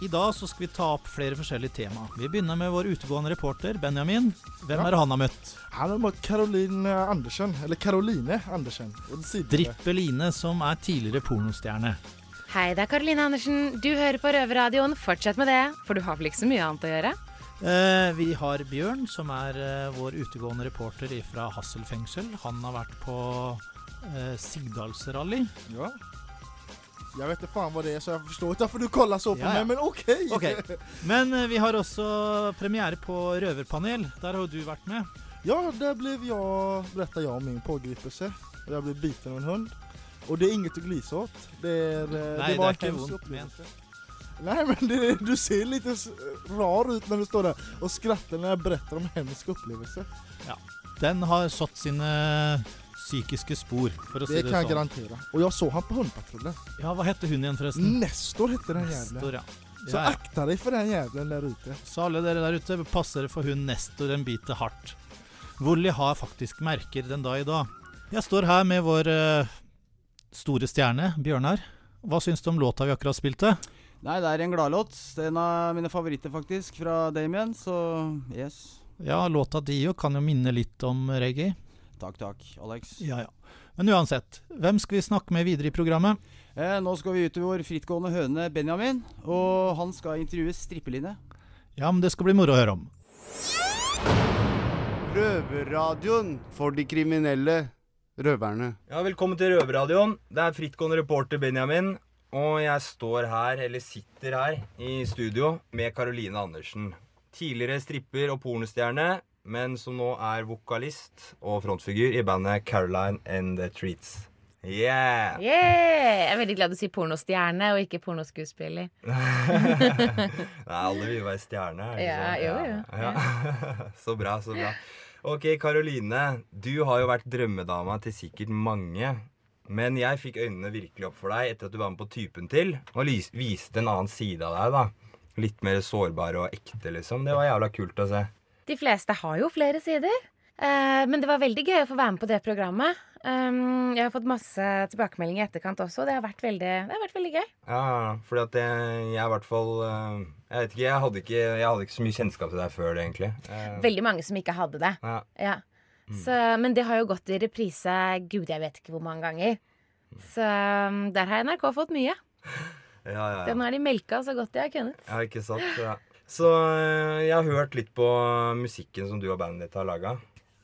I dag så skal vi ta opp flere forskjellige tema. Vi begynner med vår utegående reporter Benjamin. Hvem Ja. er det han har møtt? Han har møtt Caroline Andersen, eller Caroline Andersen. Drippeline, som er tidligere pornostjerne. Hei, det er Karoline Andersen. Du hører på Røverradioen. Fortsett med det, for du har vel ikke så mye annet å gjøre? Eh, vi har Bjørn, som er eh, vår utegående reporter fra Hassel fengsel. Han har vært på eh, Sigdalsrally. Ja. Jeg vet ikke faen hva det er, så jeg forstår ikke hvorfor du kollar så på Ja, ja. meg, men OK. okay. Men eh, vi har også premiere på Røverpanel. Der har du vært med. Ja, der ble jeg berettet jeg om min pågripelse. Jeg ble biten av en hund. Og det er inget å glise åt. Det, er, eh, Nej, det var det er ikke vondt hemsk ont men det, du ser litt rar ut når du står der og skratter når jeg beretter om hennes opplevelse. Ja, Den har satt sine psykiske spor, for å si Det det kan sånn. jeg garantere. Og jeg så han på Hundepatruljen. Ja, hva hette hun igjen, forresten? Nestor hette den. Nestor, ja. Så ja, ja. akta deg for den jævelen der ute. Så alle dere der ute, passer for hun Nestor en bit hardt. Wolly har faktisk merker den dag i dag. Jeg står her med vår uh, store stjerne, Bjørnar. Hva syns du om låta vi akkurat spilte? Nei, det er en gladlåt. Det en av mine favoritter, faktisk, fra Damien, så yes. Ja, låta Dio kan jo minne litt om reggae. Takk, takk, Alex. Ja, ja. Men uansett, hvem skal vi snakke med videre i programmet? Eh, nå skal vi ut til vår frittgående høne Benjamin, og han skal intervjue strippeline. Ja, men det skal bli moro å høre om. Røverradioen for de kriminelle røverne. Ja, Velkommen til Røverradioen. Det er frittgående reporter Benjamin. Og jeg står her, eller sitter her, i studio med Caroline Andersen. Tidligere stripper og pornostjerne, men som nå er vokalist og frontfigur i bandet Caroline and the Treats. Yeah! Yeah! Jeg er veldig glad du sier pornostjerne og ikke pornoskuespiller. Nei, alle vil være stjerne. er Ja, jo, jo. Ja. så bra, så bra. Ok, Karoline. Du har jo vært drømmedama til sikkert mange. Men jeg fikk øynene virkelig opp for deg etter at du var med på Typen til og viste en annen side av deg. da. Litt mer sårbar og ekte, liksom. Det var jævla kult å se. De fleste har jo flere sider. Eh, men det var veldig gøy å få være med på det programmet. Um, jeg har fått masse tilbakemeldinger i etterkant også. Det har vært veldig, det har vært veldig gøy. Ja, fordi at jeg, jeg i hvert fall eh, Jeg vet ikke, jeg hadde ikke, jeg hadde ikke så mye kjennskap til deg før det, egentlig. Eh, Veldig mange som ikke hadde det. ja. Ja. Så, men det har jo gått i reprise gud, jeg vet ikke hvor mange ganger. Så um, der har NRK fått mye. Ja, ja, ja. Den har de melka så godt de har kunnet. Ja, ikke sant? Ja. Så øh, jeg har hørt litt på musikken som du og bandet ditt har laga.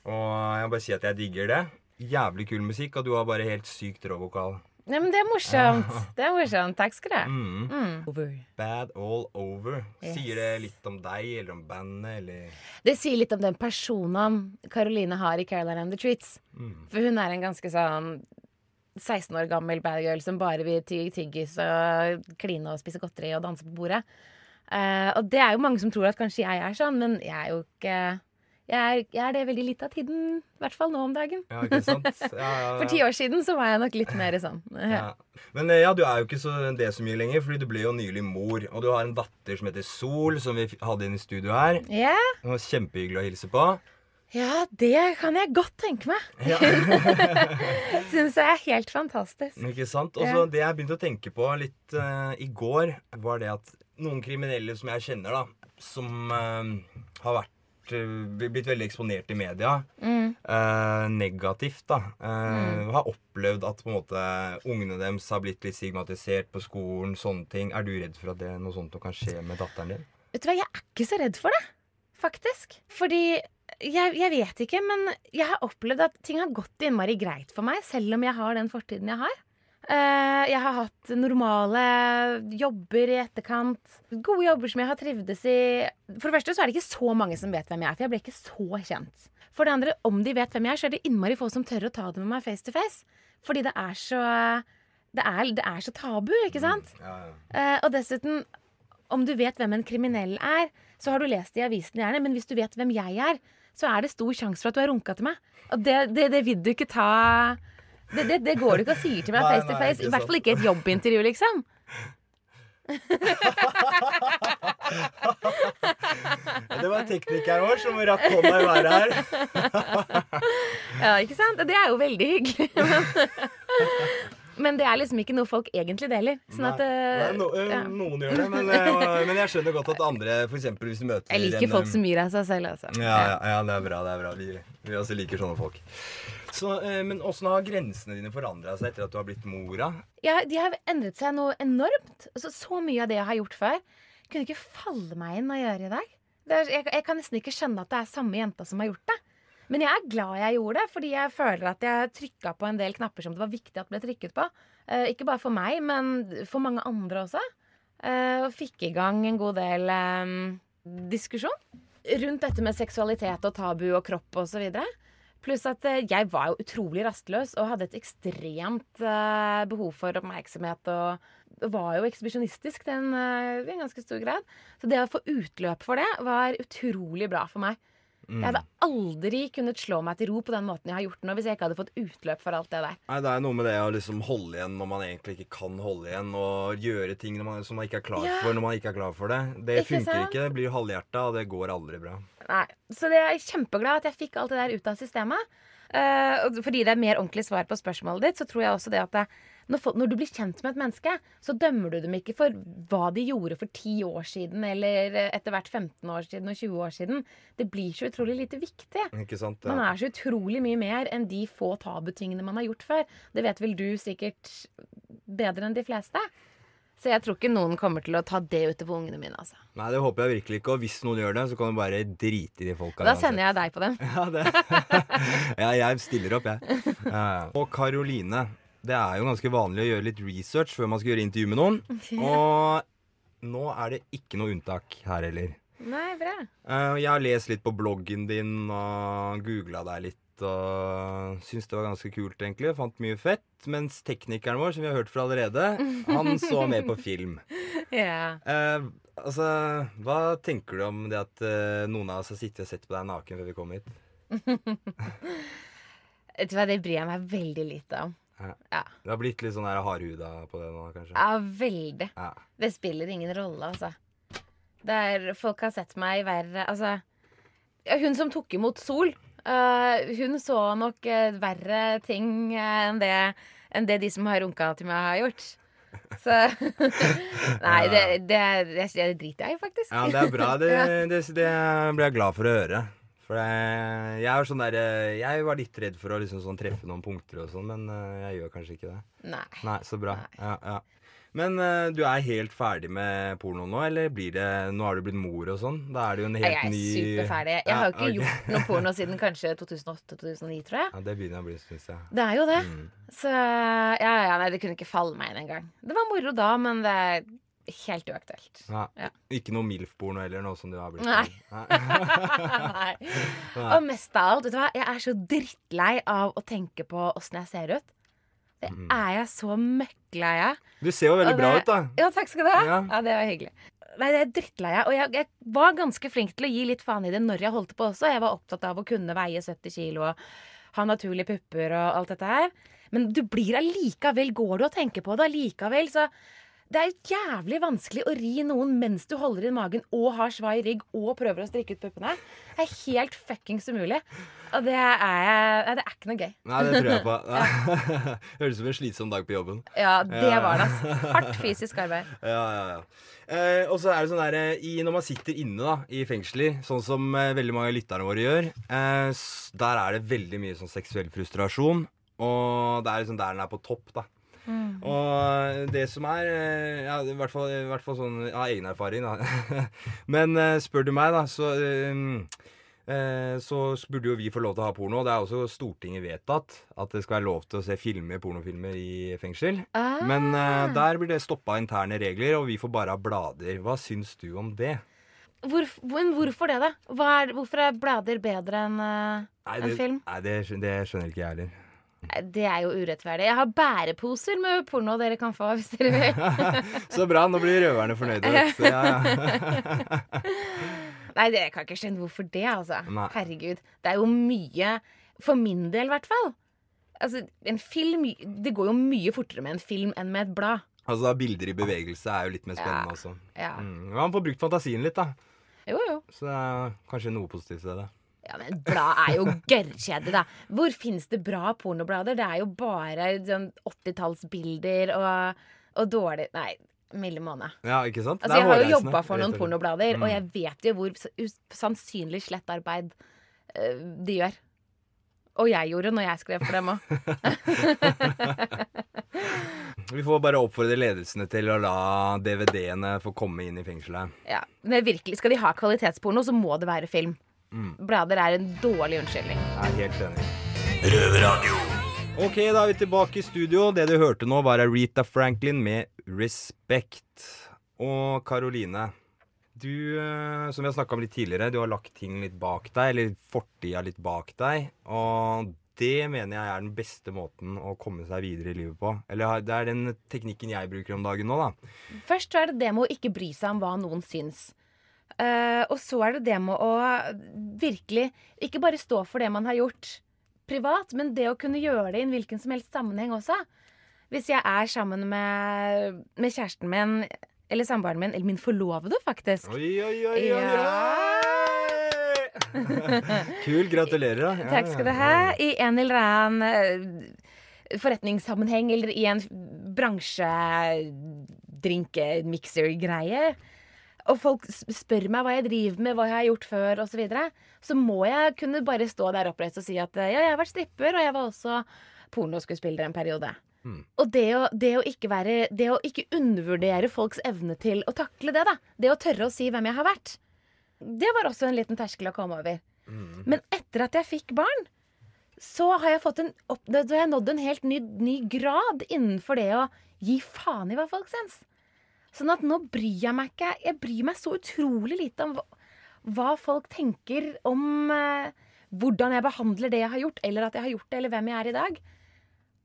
Og jeg må bare si at jeg digger det. Jævlig kul musikk, og du har bare helt sykt rå vokal. Nei, men det er morsomt. Det er morsomt. Takk skal du ha. Mm. Mm. Over. Bad all over. Yes. Sier det litt om deg eller om bandet eller Det sier litt om den personen Caroline har i Caroline and the Treats. mm. For hun er en ganske sånn 16 år gammel bad girl som bare vil tygge tyggis og kline og spise godteri og danse på bordet. Eh, og det er jo mange som tror at kanskje jeg er sånn, men jeg er jo ikke Jeg er, jeg er det veldig litt av tiden. I hvert fall nå om dagen. Ja, ikke sant? Ja, ja. For ti år siden så var jeg nok litt mer sånn. Ja. Men eh, ja, du er jo ikke så, det så mye lenger, fordi du ble jo nylig mor. Og du har en datter som heter Sol, som vi hadde inn i studio her. Ja, Det var kjempehyggelig å hilse på. ja, det kan jeg godt tenke meg. Ja. Syns jeg er helt fantastisk. Ikke sant? Og så Det jeg begynte å tenke på litt uh, i går, var det at noen kriminelle som jeg kjenner, da, som eh, har vært eh, blitt veldig eksponert i media, Mm. eh, negativt, da, eh, har opplevd at på en måte ungene deres har blitt litt stigmatisert på skolen, sånne ting. Er du redd for at det, noe sånt kan skje med datteren din? Vet du hva, jeg er ikke så redd for det, faktisk. Fordi jeg, jeg vet ikke, men jeg har opplevd at ting har gått innmari greit for meg, selv om jeg har den fortiden jeg har. Eh, jeg har hatt normale jobber i etterkant. Gode jobber som jeg har trivdes i. For det første så er det ikke så mange som vet hvem jeg er, for jeg ble ikke så kjent. For det andre, om de vet hvem jeg er, så er det innmari få som tør å ta det med meg face to face. Fordi det er så Det er, det er så tabu, ikke sant? Ja, ja. Eh, og dessuten, om du vet hvem en kriminell er, så har du lest det i avisen gjerne, men hvis du vet hvem jeg er, så er det stor sjanse for at du har runka til meg. Og det, det, det vil du ikke ta det, det, det går du ikke og sier til meg face to face. I hvert fall ikke et jobbintervju, liksom. Det var teknikeren vår som rakk hånda i været her. Ja, ikke sant? Det er jo veldig hyggelig. Men, det er liksom ikke noe folk egentlig deler. Sånn at eh, Nei, no, ja. Noen gjør det, men, eh, men jeg skjønner godt at andre, for eksempel hvis du møter Jeg liker en, folk som gir av seg selv, altså. Ja, ja, ja, det er bra. det er bra Vi, vi også liker sånne folk. Så, eh, men åssen har grensene dine forandra seg etter at du har blitt mora? Ja, de har endret seg noe enormt. Så, så mye av det jeg har gjort før, kunne ikke falle meg inn å gjøre i dag. Er, jeg, jeg kan nesten ikke skjønne at det er samme jenta som har gjort det. Men jeg er glad jeg gjorde det, fordi jeg føler at jeg trykka på en del knapper som det var viktig at ble trykket på. Eh, ikke bare for meg, men for mange andre også. Eh, og fikk i gang en god del eh, diskusjon rundt dette med seksualitet og tabu og kropp osv. Pluss at eh, jeg var jo utrolig rastløs og hadde et ekstremt uh, behov for oppmerksomhet. Og var jo ekshibisjonistisk i en, uh, ganske stor grad. Så det å få utløp for det var utrolig bra for meg. Mm. Jeg hadde aldri kunnet slå meg til ro på den måten jeg har gjort nå, hvis jeg ikke hadde fått utløp for alt det der. Nei, Det er noe med det å liksom holde igjen når man egentlig ikke kan holde igjen, og gjøre ting man, som man ikke er klar Ja. for når man ikke er klar for det. Det Ikke funker sant? ikke. Det blir halvhjerta, og det går aldri bra. Nei, Så det er jeg kjempeglad at jeg fikk alt det der ut av systemet. Uh, fordi det er mer ordentlig svar på spørsmålet ditt, så tror jeg også det at det, når, folk, når du blir kjent med et menneske, så dømmer du dem ikke for hva de gjorde for 10 år siden, eller eh, etter hvert 15 år siden og 20 år siden. Det blir så utrolig lite viktig. Ikke sant? Man er så utrolig mye mer enn de få tabutingene man har gjort før. Det vet vel du sikkert bedre enn de fleste. Så jeg tror ikke noen kommer til å ta det utover ungene mine. altså. Nei, det håper jeg virkelig ikke. Og hvis noen gjør det, så kan du bare drite i de folka. Da sender jeg deg på dem. Ja, det. ja, jeg stiller opp, jeg. Ja, ja. Og Karoline. Det er jo ganske vanlig å gjøre litt research før man skal gjøre intervju med noen. Og nå er det ikke noe unntak her heller. Nei, bra. Eh, Jeg har lest litt på bloggen din og googla deg litt. Og syntes det var ganske kult, egentlig. Fant mye fett. Mens teknikeren vår, som vi har hørt fra allerede, han så mer på film. Ja. Eh, altså, hva tenker du om det at eh, noen av oss har sittet og sett på deg naken før vi kom hit? Vet du hva, det bryr jeg meg veldig lite om. Ja. Du har blitt litt sånn der hardhuda på det nå, kanskje? ja veldig. Ja. Det spiller ingen rolle, altså. Det er, folk har sett meg verre Altså, hun som tok imot Sol, uh, hun så nok uh, verre ting uh, enn det, enn det de som har runka til meg, har gjort. Så Nei, det, det, det, det driter jeg i, faktisk. Ja, det er bra. Det, det, det blir jeg glad for å høre. For jeg er sånn der, eh, Jeg var litt redd for å liksom sånn treffe noen punkter og sånn, men eh, jeg gjør kanskje ikke det. Nei. Nei, så bra. Nei. Ja, ja. Men eh, du er helt ferdig med porno nå, eller blir det Nå har du blitt mor og sånn? Da er det jo en helt Jeg er ny superferdig. Jeg Ja, har jo ikke okay. gjort noe porno siden kanskje 2008-2009, tror jeg. Ja, det begynner å bli en stund. Det er jo det. Mm. Så ja, ja, nei, det kunne ikke falle meg inn engang. Det var moro da, men det er helt uaktuelt. Ja. Ikke noe MILF-porno heller, nå som du har blitt Nei. Nei. Nei. Nei. Og mest av alt, vet du hva, jeg er så drittlei av å tenke på åssen jeg ser ut. Det Mm. er jeg så møkklei av. Du ser jo veldig det, bra ut, da. Ja, takk skal du ha. Ja. Ja, det var hyggelig. Nei, det er drittlei av. Og jeg, jeg var ganske flink til å gi litt faen i det når jeg holdt på også. Jeg var opptatt av å kunne veie 70 kilo og ha naturlige pupper og alt dette her. Men du blir allikevel, går du og tenker på det allikevel, så det er jævlig vanskelig å ri noen mens du holder inn magen og har svai rygg og prøver å strikke ut puppene. Det er helt fuckings umulig. Og det er, det er ikke noe gøy. Nei, det tror jeg på. Høres ut som en slitsom dag på jobben. Ja, det Ja. var det. altså. Hardt fysisk arbeid. Ja, ja, ja. Eh, og så er det sånn der, eh, i, Når man sitter inne da, i fengsler, sånn som eh, veldig mange av lytterne våre gjør, eh, der er det veldig mye sånn seksuell frustrasjon. Og det er liksom der den er på topp, da. Mm. Og det som er eh, Ja, i hvert fall, i hvert fall sånn av egen erfaring, da. Men eh, spør du meg, da, så um, eh, så burde jo vi få lov til å ha porno. Det er også Stortinget vedtatt at det skal være lov til å se filmer, pornofilmer i fengsel. Ah. Men eh, der blir det stoppa interne regler, og vi får bare ha blader. Hva syns du om det? Hvor, men hvorfor det, da? Er, hvorfor er blader bedre enn uh, en film? nei, det, det skjønner ikke jeg heller. Det er jo urettferdig. Jeg har bæreposer med porno dere kan få hvis dere vil. Så bra, nå blir røverne fornøyde. ja, ja. Nei, det kan ikke skjønne hvorfor det, altså. Nei. Herregud. Det er jo mye For min del, i hvert fall. Altså, en film Det går jo mye fortere med en film enn med et blad. Altså, Bilder i bevegelse er jo litt mer spennende Ja. også. Ja. Mm. Man får brukt fantasien litt, da. Jo, jo. Så det er kanskje noe positivt i det. Ja, men blad er jo gørrkjedelig, da. Hvor fins det bra pornoblader? Det er jo bare sånn 80-tallsbilder og, og dårlig Nei, milde måne. Ja, ikke sant? Altså, jeg har jo jobba for noen pornoblader, Mm. og jeg vet jo hvor usannsynlig slett arbeid uh, de gjør. Og jeg gjorde når jeg skrev for dem òg. Vi får bare oppfordre ledelsene til å la DVD-ene få komme inn i fengselet. Ja, men virkelig, skal de ha kvalitetsporno, så må det være film. Mm. Blader er en dårlig unnskyldning. Jeg er helt enig. Ok, da er vi tilbake i studio. Det du hørte nå, var Aretha Franklin med 'Respect'. Og Karoline, du, eh, som vi har snakka om litt tidligere, du har lagt ting litt bak deg, eller fortida litt bak deg. Og det mener jeg er den beste måten å komme seg videre i livet på. Eller det er den teknikken jeg bruker om dagen nå, da. Først så er det det med å ikke bry seg om hva noen syns. Eh, og så er det det med å virkelig ikke bare stå for det man har gjort privat, men det å kunne gjøre det i en hvilken som helst sammenheng også. Hvis jeg er sammen med, med kjæresten min, eller samboeren min, eller min forlovede, faktisk. Oi, oi, oi, oi, Ja. Kul. Gratulerer. da. Ja, Takk skal du ha. I en eller annen eh, forretningssammenheng eller i en bransjedrinkemikser-greie. Og folk spør meg hva jeg driver med, hva jeg har gjort før osv. Så, videre, så må jeg kunne bare stå der oppreist og si at eh, ja, jeg har vært stripper, og jeg var også pornoskuespiller en periode. Mm. Og det å, det, å ikke være, det å ikke undervurdere folks evne til å takle det, da. Det å tørre å si hvem jeg har vært. Det var også en liten terskel å komme over. Mm. Men etter at jeg fikk barn, så har jeg, fått en opp, da har jeg nådd en helt ny, ny grad innenfor det å gi faen i hva folk syns. Sånn at nå bryr jeg meg ikke Jeg bryr meg så utrolig lite om hva, folk tenker om eh, hvordan jeg behandler det jeg har gjort, eller at jeg har gjort det, eller hvem jeg er i dag.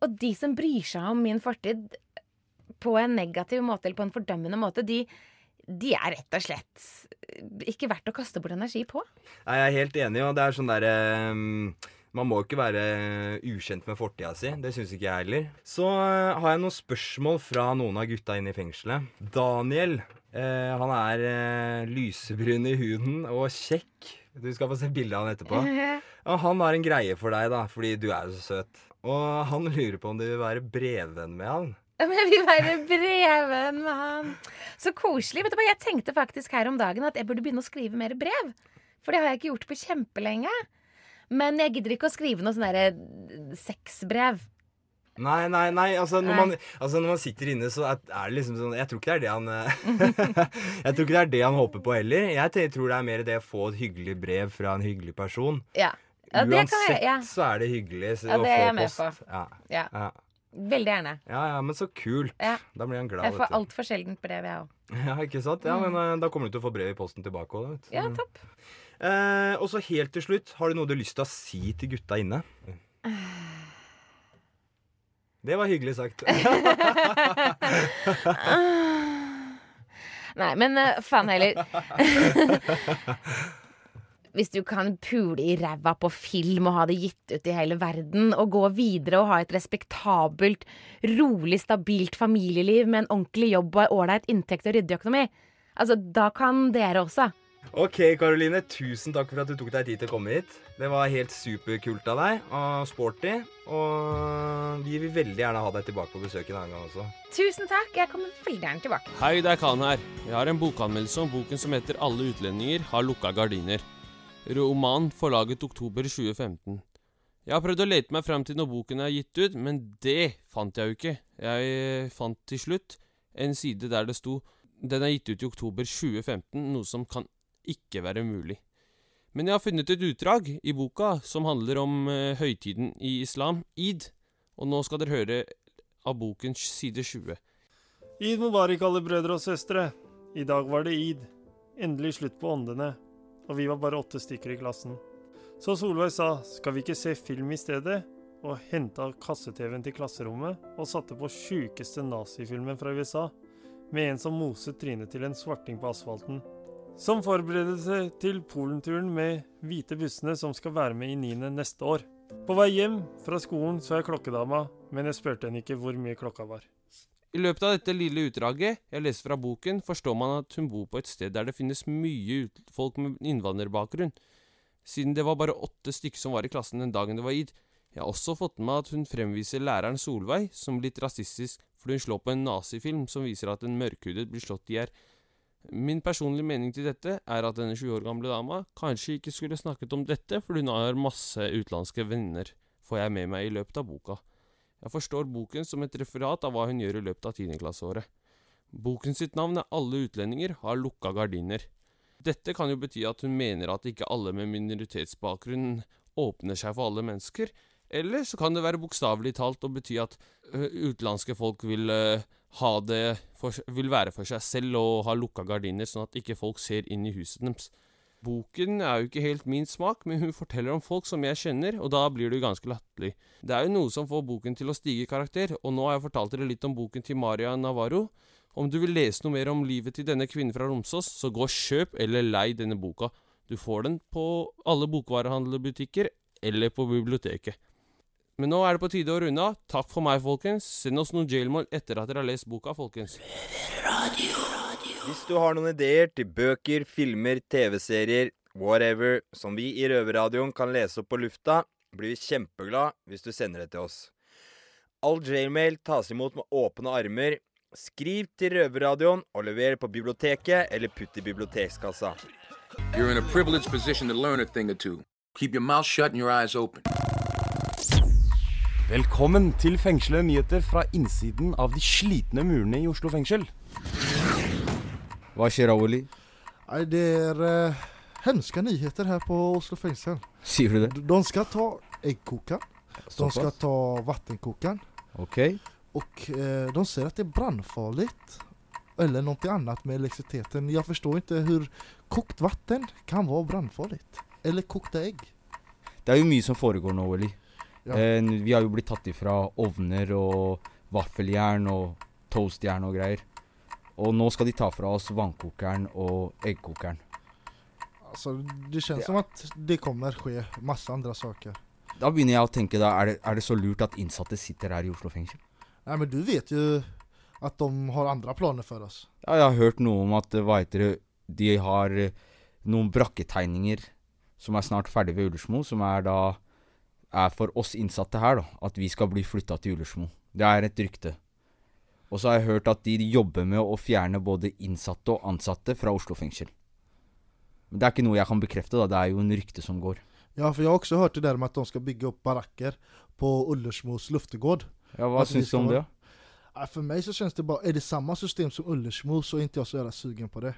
Og de som bryr seg om min fortid på en negativ måte eller på en fordømmende måte, de, de er rett og slett ikke verdt å kaste bort energi på. Nei, Jeg er helt enig, og det er sånn derre Man må ikke være ukjent med fortida si. Det syns ikke jeg heller. Så eh, har jeg noen spørsmål fra noen av gutta inne i fengselet. Daniel. eh, han er eh, lysebrun i huden og kjekk. Du skal få se bilde av han etterpå. Ja, han har en greie for deg, da, fordi du er jo så søt. Og han lurer på om du vil være brevvenn med han. Men jeg vil være breven med han. Så koselig. Vet du hva, Jeg tenkte faktisk her om dagen at jeg burde begynne å skrive mer brev. For det har jeg ikke gjort på kjempelenge. Men jeg gidder ikke å skrive noe sånn derre sexbrev. Nei, nei, nei. Altså, når, Nei. Man, altså, når man sitter inne, så er det liksom sånn Jeg tror ikke det er det han eh, Jeg tror ikke det er det han håper på heller. Jeg tror det er mer det å få et hyggelig brev fra en hyggelig person. Ja. ja det Uansett kan jeg. Ja. så er det hyggelig så, Ja, å det er få post. Ja. ja. Veldig gjerne. ja, ja, men så kult. Ja. Da blir han glad. Jeg får altfor sjeldent brev, jeg òg. Ja, ikke sant? Ja, men eh, Da kommer du til å få brev i posten tilbake òg. Ja, topp. Eh, og så helt til slutt, har du noe du har lyst til å si til gutta inne? Det var hyggelig sagt. Nei, men uh, faen heller. Hvis du kan pule i ræva på film og ha det gitt ut i hele verden, og gå videre og ha et respektabelt, rolig, stabilt familieliv med en ordentlig jobb og ålreit inntekt og ryddig økonomi, altså, da kan dere også. Ok, Karoline. Tusen takk for at du tok deg tid til å komme hit. Det var helt superkult av deg og sporty. Og vi vil veldig gjerne ha deg tilbake på besøk en annen gang også. Tusen takk. Jeg kommer veldig gjerne tilbake. Hei, det er Khan her. Jeg har en bokanmeldelse om boken som heter 'Alle utlendinger har lukka gardiner'. Roman forlaget oktober 2015. Jeg har prøvd å lete meg fram til når boken er gitt ut, men det fant jeg jo ikke. Jeg eh, fant til slutt en side der det sto 'Den er gitt ut i oktober 2015', noe som kan ikke være mulig. Men jeg har funnet et utdrag i boka som handler om eh, høytiden i islam, id, og nå skal dere høre av bokens side 20. Id mubarak, alle brødre og søstre. I dag var det id. Endelig slutt på åndene. Og vi var bare åtte stykker i klassen. Så Solveig sa, skal vi ikke se film i stedet? Og henta kasse-TV-en til klasserommet og satte på sjukeste nazifilmen fra USA. Med en som moset trynet til en svarting på asfalten. Som forberedelse til Polenturen med hvite bussene som skal være med i niende neste år. På vei hjem fra skolen så jeg klokkedama, men jeg spurte henne ikke hvor mye klokka var. I løpet av dette lille utdraget jeg leser fra boken, forstår man at hun bor på et sted der det finnes mye folk med innvandrerbakgrunn. siden det var bare åtte stykker som var i klassen den dagen det var id. Jeg har også fått med at hun fremviser læreren Solveig som litt rasistisk fordi hun slår på en nazifilm som viser at en mørkhudet blir slått i hjel. Min personlige mening til dette er at denne 20 år gamle dama kanskje ikke skulle snakket om dette fordi hun har masse utenlandske venner, får jeg med meg i løpet av boka. Jeg forstår boken som et referat av hva hun gjør i løpet av tiendeklasseåret. Boken sitt navn er Alle utlendinger har lukka gardiner. Dette kan jo bety at hun mener at ikke alle med minoritetsbakgrunn åpner seg for alle mennesker, eller så kan det være bokstavelig talt og bety at utenlandske folk vil for, vil være for seg selv og ha lukka gardiner, sånn at ikke folk ser inn i huset deres. Boken er jo ikke helt min smak, men hun forteller om folk som jeg kjenner, og da blir det jo ganske latterlig. Det er jo noe som får boken til å stige i karakter, og nå har jeg fortalt dere litt om boken til Maria Navarro. Om du vil lese noe mer om livet til denne kvinnen fra Romsås, så gå og kjøp eller lei denne boka. Du får den på alle bokvarehandlerbutikker eller på biblioteket. Men nå er det på tide å runde av. Takk for meg, folkens. Send oss noen jailmål etter at dere har lest boka, folkens. Hvis du har noen ideer til bøker, filmer, TV-serier, whatever, som vi i Røverradioen kan lese opp på lufta, blir vi kjempeglad hvis du sender det til oss. All jailmail tas imot med åpne armer. Skriv til Røverradioen og lever på biblioteket eller putt i bibliotekskassa. You're in a privileged position to learn a thing or two. Keep your mouth shut and your eyes open. Velkommen til fengslede nyheter fra innsiden av de slitne murene i Oslo fengsel. Hva skjer, Awoli? Nei, det er eh, hemska nyheter her på Oslo fengsel. Sier du det? De- skal ta eggkokeren, de skal ta vannkokeren, Ok. og eh, de ser at det er brannfarlig. Eller noe annet med elektrisiteten. Jeg forstår ikke hvordan kokt vatten kan være brannfarlig. Eller kokte egg. Det er jo mye som foregår nå, Awoli. Ja. Eh, vi har jo blitt tatt ifra ovner og vaffeljern og toastjern og greier. Og nå skal de ta fra oss vannkokeren og eggkokeren. Altså, det känns som at det kommer skje masse andre saker. Da begynner jeg å tenke, da, er det, er det så lurt at innsatte sitter her i Oslo fengsel? Nei, men du vet jo at de har andre planer for oss. Ja, jeg har hørt noe om at hva heter det, de har eh, noen brakketegninger som er snart ferdig ved Ullersmo, som er da er for oss innsatte her, da. At vi skal bli flytta til Ullersmo. Det er et rykte. Og så har jeg hørt at de jobber med å fjerne både innsatte og ansatte fra Oslo fengsel. Men det er ikke noe jeg kan bekrefte, da. Det er jo en rykte som går. Ja, for jeg har også hørt det der med at de skal bygge opp barakker på Ullersmos luftegård. Ja, hva syns du om det? Ja, for meg så kjennes det bare Er det samme system som Ullersmo så er ikke jeg så jævla sugen på det.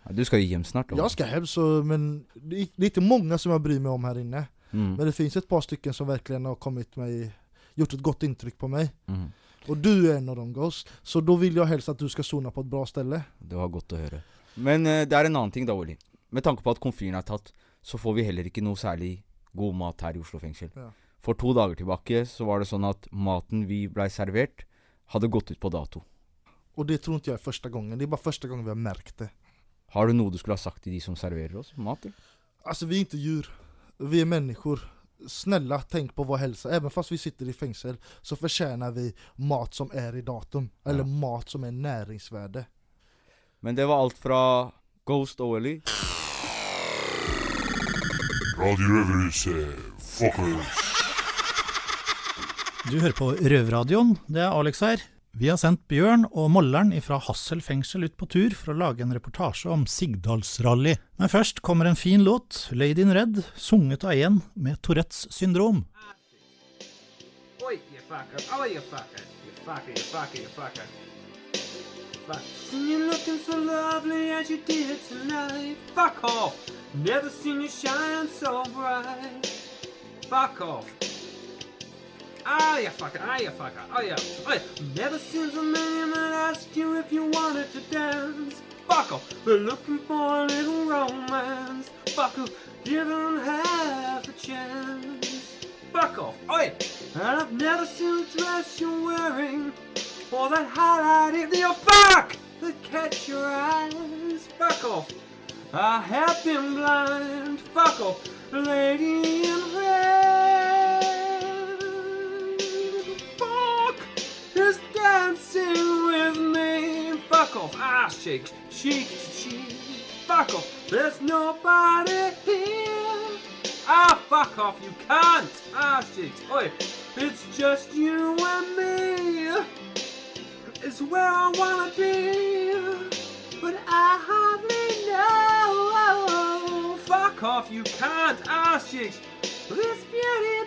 Ja, du skal jo hjem snart. da. Jeg skal hjem, så, men det er ikke mange som jeg bryr meg om her inne. Mm. Men det finns ett par stycken som verkligen har kommit mig, gjort ett gott intryck på mig. Mm. Och du är en av dem Ghost. Så då vill jag helst att du ska sona på ett bra ställe. Det var godt å høre. Men eh, det er en annen ting, da, Oli. Med tanke på at komfyren er tatt, så får vi heller ikke noe særlig god mat her i Oslo fengsel. Ja. For to dager tilbake så var det sånn at maten vi blei servert, hadde gått ut på dato. Och det tror inte jag är första gången, det är bara första gången vi har märkt det. Har du noe du skulle ha sagt til de som serverer oss mat? eller? Alltså vi är inte djur, vi är människor. Snälla tänk på vår hälsa, även fast vi sitter i fängsel så förtjänar vi mat som är i datum. Eller mat som är näringsvärde. Men det var alt fra Ghost Oily. Radio Røverhuset, fuckers. Du hører på Røverradioen, det er Alex her. Vi har sendt Bjørn og Molleren fra Hassel fengsel ut på tur for å lage en reportasje om Sigdalsrally. Men først kommer en fin låt, 'Lady in Red', sunget av en med Tourettes syndrom. Oi, you fucker. Oh, you fucker. You fucker, you fucker, you fucker. Fuck. Seen you so lovely as you did tonight. Fuck off. Never seen you shine so bright. Fuck off. Ah, you fucker. Ah, you fucker. Oh, yeah. Oh, yeah. Never seen so many that asked you if you wanted to dance. Fuck off. We're looking for a little romance. Fuck off. You don't have a chance. Fuck off. Oi! And I've never seen the dress you're wearing or that highlight in your fuck that catch your eyes. Fuck off. I have been blind. Fuck off. Lady in red. Dancing with me. Fuck off. Ah, shake cheek to cheek. Fuck off. There's nobody here. Ah, fuck off, you can't! Ah, shit. Oi, it's just you and me. It's where I wanna be. But I hardly know. Fuck off, you can't! Ah, shit. This beauty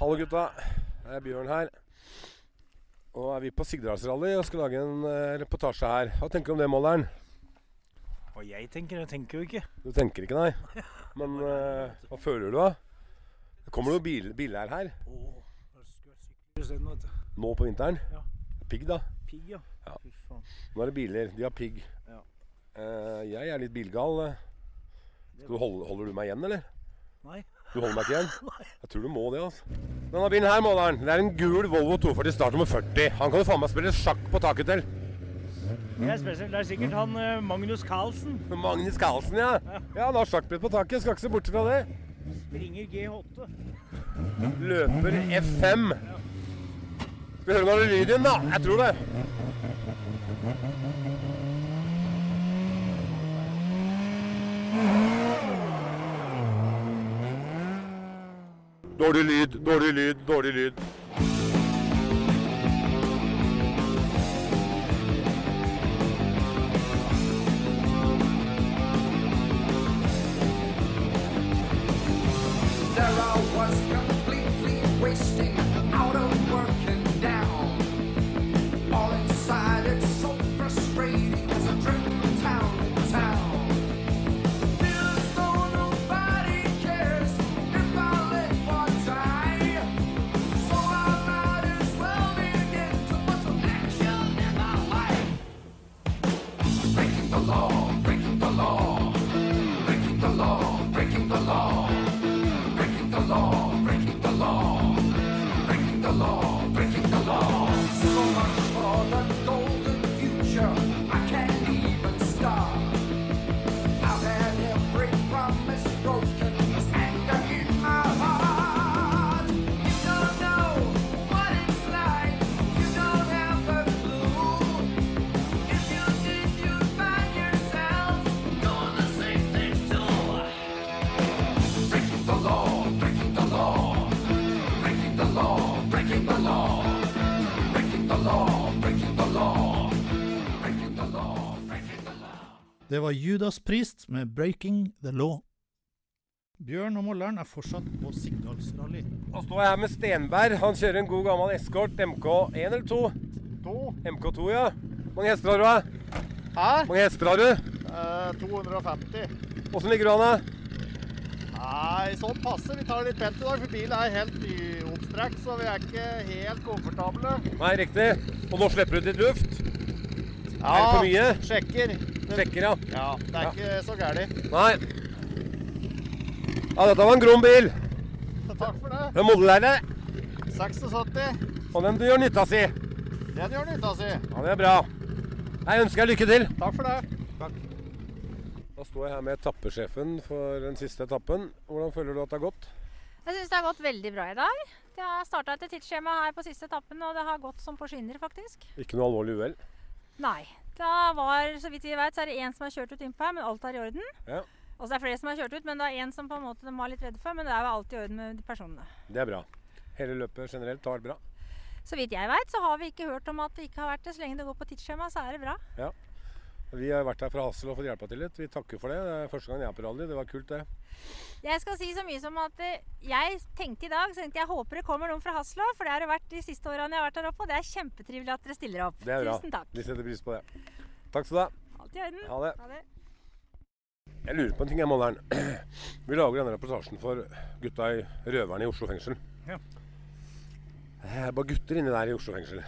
Hallo gutta, det er Bjørn her. Og er vi på Sigdalsrally og skal lage en eh, reportasje her. Hva tenker du om det, Måleren? Hva jeg tenker, jeg tenker jo ikke. Du tenker ikke, nei? Men uh, hva føler du, da? Det kommer noen bil, biler her du. nå på vinteren. Ja. Pigg, da. Pigg, ja. Ja. Nå er det biler. De har pigg. Ja. Eh, jeg er litt bilgal. Du holde, holder du meg igjen, eller? Nei. Du holder meg ikke igjen? Jeg tror du må det, altså. Denne bilen her, måleren, det er en gul Volvo 240 start nummer 40. Han kan du faen meg spille sjakk på taket til. Det er spesielt. Det er sikkert han eh, Magnus Carlsen. Magnus Carlsen, ja. Ja, Han har sjakkbrett på taket. Skal ikke se bort fra det. Springer G8. Løper F5. Skal vi høre når det lyder igjen, da? Jeg tror det. Dårlig lyd, dårlig lyd, dårlig lyd. Det var Judas Priest med 'Breaking the Law'. Bjørn og Molleren er fortsatt på Sigdalsrally. Nå står jeg her med Stenberg. Han kjører en god gammel eskort MK1 eller 2? 2. MK2, ja. Hvor mange hester har du. Hæ? Hvor mange hester har du? Eh, 250. Åssen ligger du an, da? Nei, sånn passe. Vi tar det litt pent i dag, for bilen er helt nyoppstrekt, så vi er ikke helt komfortable. Nei, riktig. Og nå slipper du ut litt luft? Ja, er det for mye? Sjekker. Sjekker, ja. Ja, det er ikke så gærent. Nei. Ja, dette var en grom bil. Takk for det. Hvem modell er det? 76. Og den du gjør nytta si. Den gjør nytta si. Ja, det er bra. Jeg ønsker deg lykke til. Takk for det. Takk. Da står jeg her med etappesjefen for den siste etappen. Hvordan føler du at det har gått? Jeg syns det har gått veldig bra i dag. Det har starta etter tidsskjema her på siste etappen, og det har gått som på skinner, faktisk. Ikke noe alvorlig uhell? Nei. Da var, så vidt vi vet, så er det én som har kjørt ut innpå her, men alt er i orden. Ja, Og så er det flere som har kjørt ut, men det er én som på en måte de var litt redde for. Men det er jo alltid i orden med de personene. det er bra. Hele løpet generelt har vært bra. Så vidt jeg vet, så har vi ikke hørt om at det ikke har vært det. Så lenge det går på tidsskjema, så er det bra. Ja. Vi har vært her fra Hassel og fått hjelpa til litt. Vi takker for det. Det er første gang jeg er på rally. Det var kult, det. Jeg skal si så mye som at eh, jeg tenkte i dag så tenkte jeg håper det kommer noen fra Haslo, for det har det vært de siste årene jeg har vært her oppe, og det er kjempetrivelig at dere stiller opp. Det er bra. Tusen takk. Vi setter pris på det. Takk skal du ha. Alt i orden. Ha det. Ha det. Jeg lurer på en ting, jeg, Måleren. Vi lager denne reportasjen for gutta i røverne i Oslo fengsel. Ja. Det er bare gutter inni der i Oslo fengsel.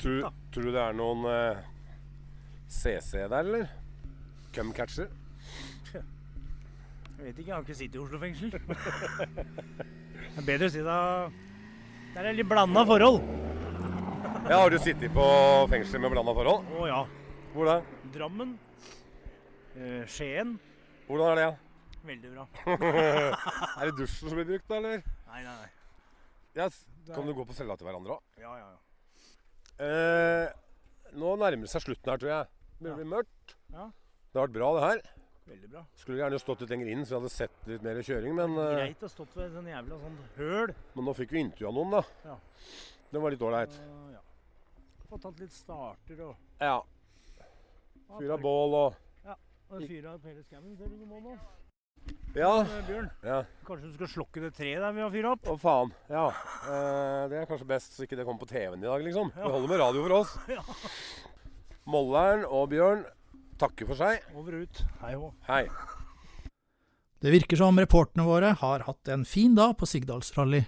Tror, tror du det er noen eh, CC der, eller? Cumcatcher? Jeg vet ikke, jeg har ikke sittet i Oslo fengsel. Det er bedre å si det Det er litt blanda forhold. Ja, Har du sittet på fengsel med blanda forhold? Å ja. Hvor da? Drammen. Eh, Skien. Hvordan er det? Ja? Veldig bra. er det dusjen som blir brukt, da, eller? Nei, nei, nei. Yes. kan du gå på cella til hverandre òg? Ja, ja, ja. Eh, nå nærmer det seg slutten her, tror jeg. Begynner å bli mørkt. Ja. Det har vært bra, det her. Veldig bra. Skulle gjerne stått litt lenger inn, så jeg hadde sett litt mer kjøring, men, eh, Greit å stått ved sånn jævla sånn høl. men nå fikk vi intervjua noen, da. Ja. Det var litt ålreit. Uh, ja. Fått tatt litt starter og Ja. Fyra bål og Ja. Og fyra hele skauen før du må nå. Ja. Eh, Bjørn, ja. kanskje du skal slokke det treet der vi har fyra opp? Å, faen. Ja. Eh, det er kanskje best så ikke det kommer på TV-en i dag, liksom. Ja. Det holder med radio for oss. Ja. Mollern og Bjørn takker for seg. Over og ut. Hei hå. Hei. Det virker som reporterne våre har hatt en fin dag på Sigdalsrally.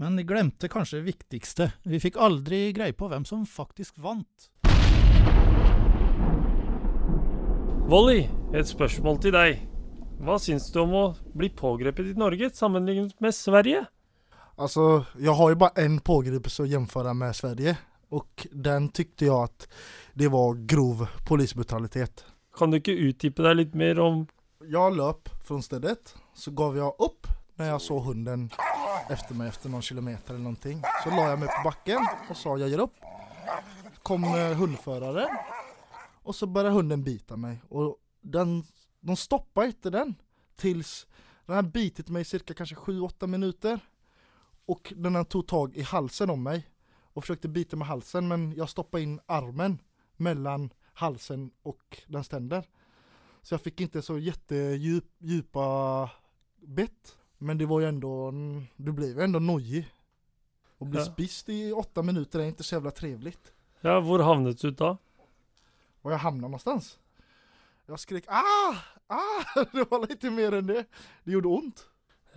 Men de glemte kanskje det viktigste. Vi fikk aldri greie på hvem som faktisk vant. Volley, et spørsmål til deg. Hva syns du om å bli pågrepet i Norge sammenlignet med Sverige? Altså, jeg har jo bare en pågripelse å jämföra med Sverige. Och den tyckte jag att det var grov polisbrutalitet. Kan du ikke utdype deg litt mer om Jeg løp fra stedet, så gav jeg opp når jeg så hunden etter meg etter noen kilometer eller noe. Så la jeg meg på backen og sa jeg gir opp. Kom hundføreren, og så begynte hunden bite meg. Og den, de stoppa ikke den til den har bitt meg i cirka kanske 7-8 Og Och den tok tag i halsen om mig och försökte bita med halsen men jag stoppade in armen mellan halsen och dens tänder. Så jag fick inte så jättedjupa bett. Men det var ju ändå, du blev ju ändå nojig. Å bli Ja. spist i åtta minuter är inte så jävla trevligt. Ja, hvor havnet du da? Var jag hamnade någonstans? Jag skrek ah! Ah! Det var lite mer än det. Det gjorde ont.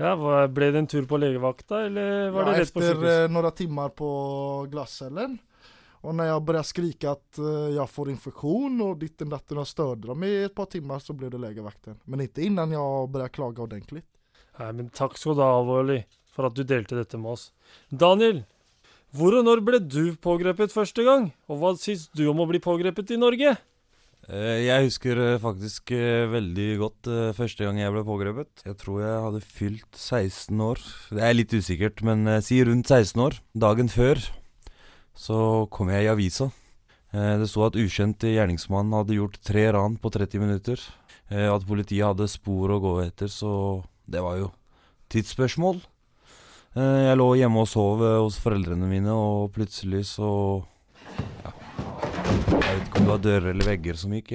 Ja, Ble det en tur på legevakta, eller var ja, det rett på sykehus? Etter noen timmar på glasscellen. Og når jeg begynte å skrike at jeg får infeksjon og ditten datten har støtte dem i et par timer, så ble det legevakten. Men inte innan begynte å klage ordentlig. Nei, men takk skal du ha, Alvorlig, for at du delte dette med oss. Daniel, hvor og når ble du pågrepet første gang? Og hva syns du om å bli pågrepet i Norge? Eh, Jeg husker eh, faktisk eh, veldig godt første gang jeg ble pågrepet. Jeg tror jeg hadde fylt 16 år. Det er litt usikkert, men si rundt 16 år. Dagen før så kom jeg i avisa. Det sto at ukjent gjerningsmann hadde gjort tre ran på 30 minutter. At politiet hadde spor å gå etter, så det var jo tidsspørsmål. Jeg lå hjemme og sov hos foreldrene mine, og plutselig så Jeg vet ikke om det var dører eller vegger som gikk.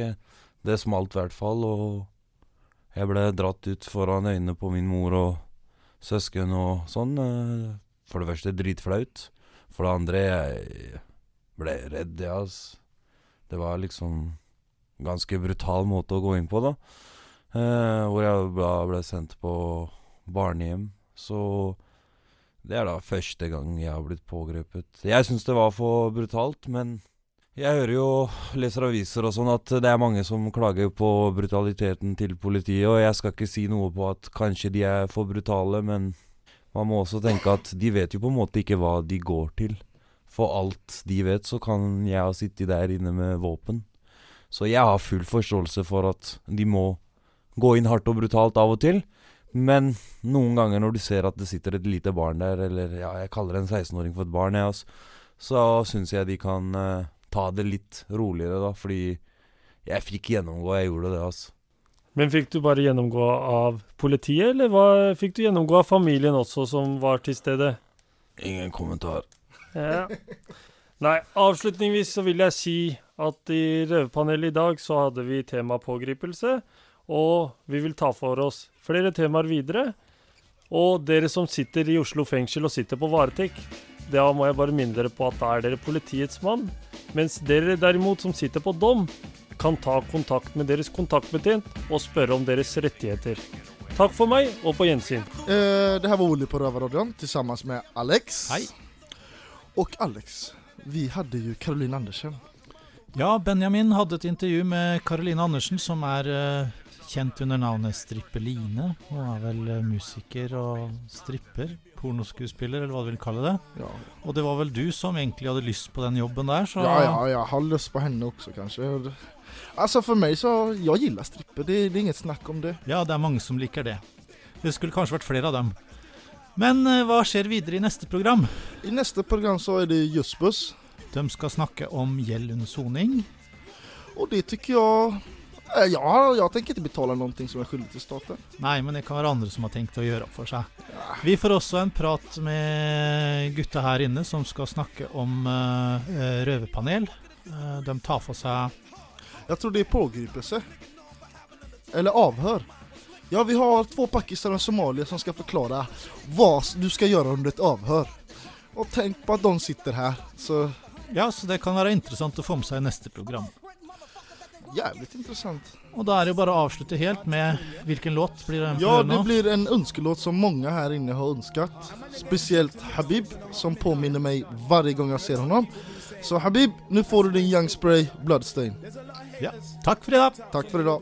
Det smalt i hvert fall, og jeg ble dratt ut foran øynene på min mor og søsken og sånn. eh, For det første dritflaut. For det andre, jeg ble redd, ja, altså. Det var liksom ganske brutal måte å gå inn på, da. Eh, hvor jeg ble sendt på barnehjem. Så det er da første gang jeg har blitt pågrepet. Jeg syns det var for brutalt, men jeg hører jo, leser aviser og sånn, at det er mange som klager på brutaliteten til politiet, og jeg skal ikke si noe på at kanskje de er for brutale, men man må også tenke at de vet jo på en måte ikke hva de går til. For alt de vet, så kan jeg ha sittet der inne med våpen. Så jeg har full forståelse for at de må gå inn hardt og brutalt av og til. Men noen ganger når du ser at det sitter et lite barn der, eller ja, jeg kaller en 16-åring for et barn, jeg, altså, så syns jeg de kan eh, ta det litt roligere, da. Fordi jeg fikk gjennomgå, jeg gjorde det, altså. Men fikk du bare gjennomgå av politiet, eller hva, fikk du gjennomgå av familien også, som var til stede? Ingen kommentar. Ja. Nei, avslutningsvis så vil jeg si at i Røverpanelet i dag så hadde vi tema pågripelse, og vi vil ta for oss flere temaer videre. Og dere som sitter i Oslo fengsel og sitter på varetekt, da må jeg bare minne dere på at da er dere politiets mann, mens dere derimot som sitter på dom, kan ta kontakt med deres kontaktbetjent og spørre om deres rettigheter. Takk for meg, og på gjensyn. Eh, det her var Oli på Rövarradion sammen med Alex. Hei. Og Alex, vi hadde jo Caroline Andersen. Ja, Benjamin hadde et intervju med Caroline Andersen, som er eh, kjent under navnet Strippeline. Hun er vel eh, musiker og stripper. Pornoskuespiller, eller hva du vil kalle det. Ja. Og det var vel du som egentlig hadde lyst på den jobben der, så Ja, ja, jag har lyst på henne også, kanskje. Altså, for meg så, Jeg liker stripper, det, det er inget snakk om det. Ja, det er mange som liker det. Det skulle kanskje vært flere av dem. Men eh, hva skjer videre i neste program? I neste program så er det Jussbuss. De skal snakke om gjeld under soning. Og det tycker Eh, Ja, jag tänker ikke betale noe som er skyldig til staten. Nei, men det kan være andre som har tenkt å gjøre opp for seg. Vi får også en prat med gutta her inne som skal snakke om eh, røverpanel. Uh, de tar for seg Jeg tror det er pågripelse. Eller avhør. Ja, vi har två pakistanere og somalier som skal forklare hva du skal gjøre under et avhør. Og tenk på at de sitter her, så Ja, så det kan være interessant å få med seg i neste program. Jävligt intressant. Og da er det jo bare å avslutte helt med hvilken låt blir det? Ja, det blir en ønskelåt som mange her inne har ønsket. Spesielt Habib, som påminner meg hver gang jeg ser honom. Så Habib, nå får du din Young Spray Bloodstain. Ja, Takk for i dag. Takk for i idag.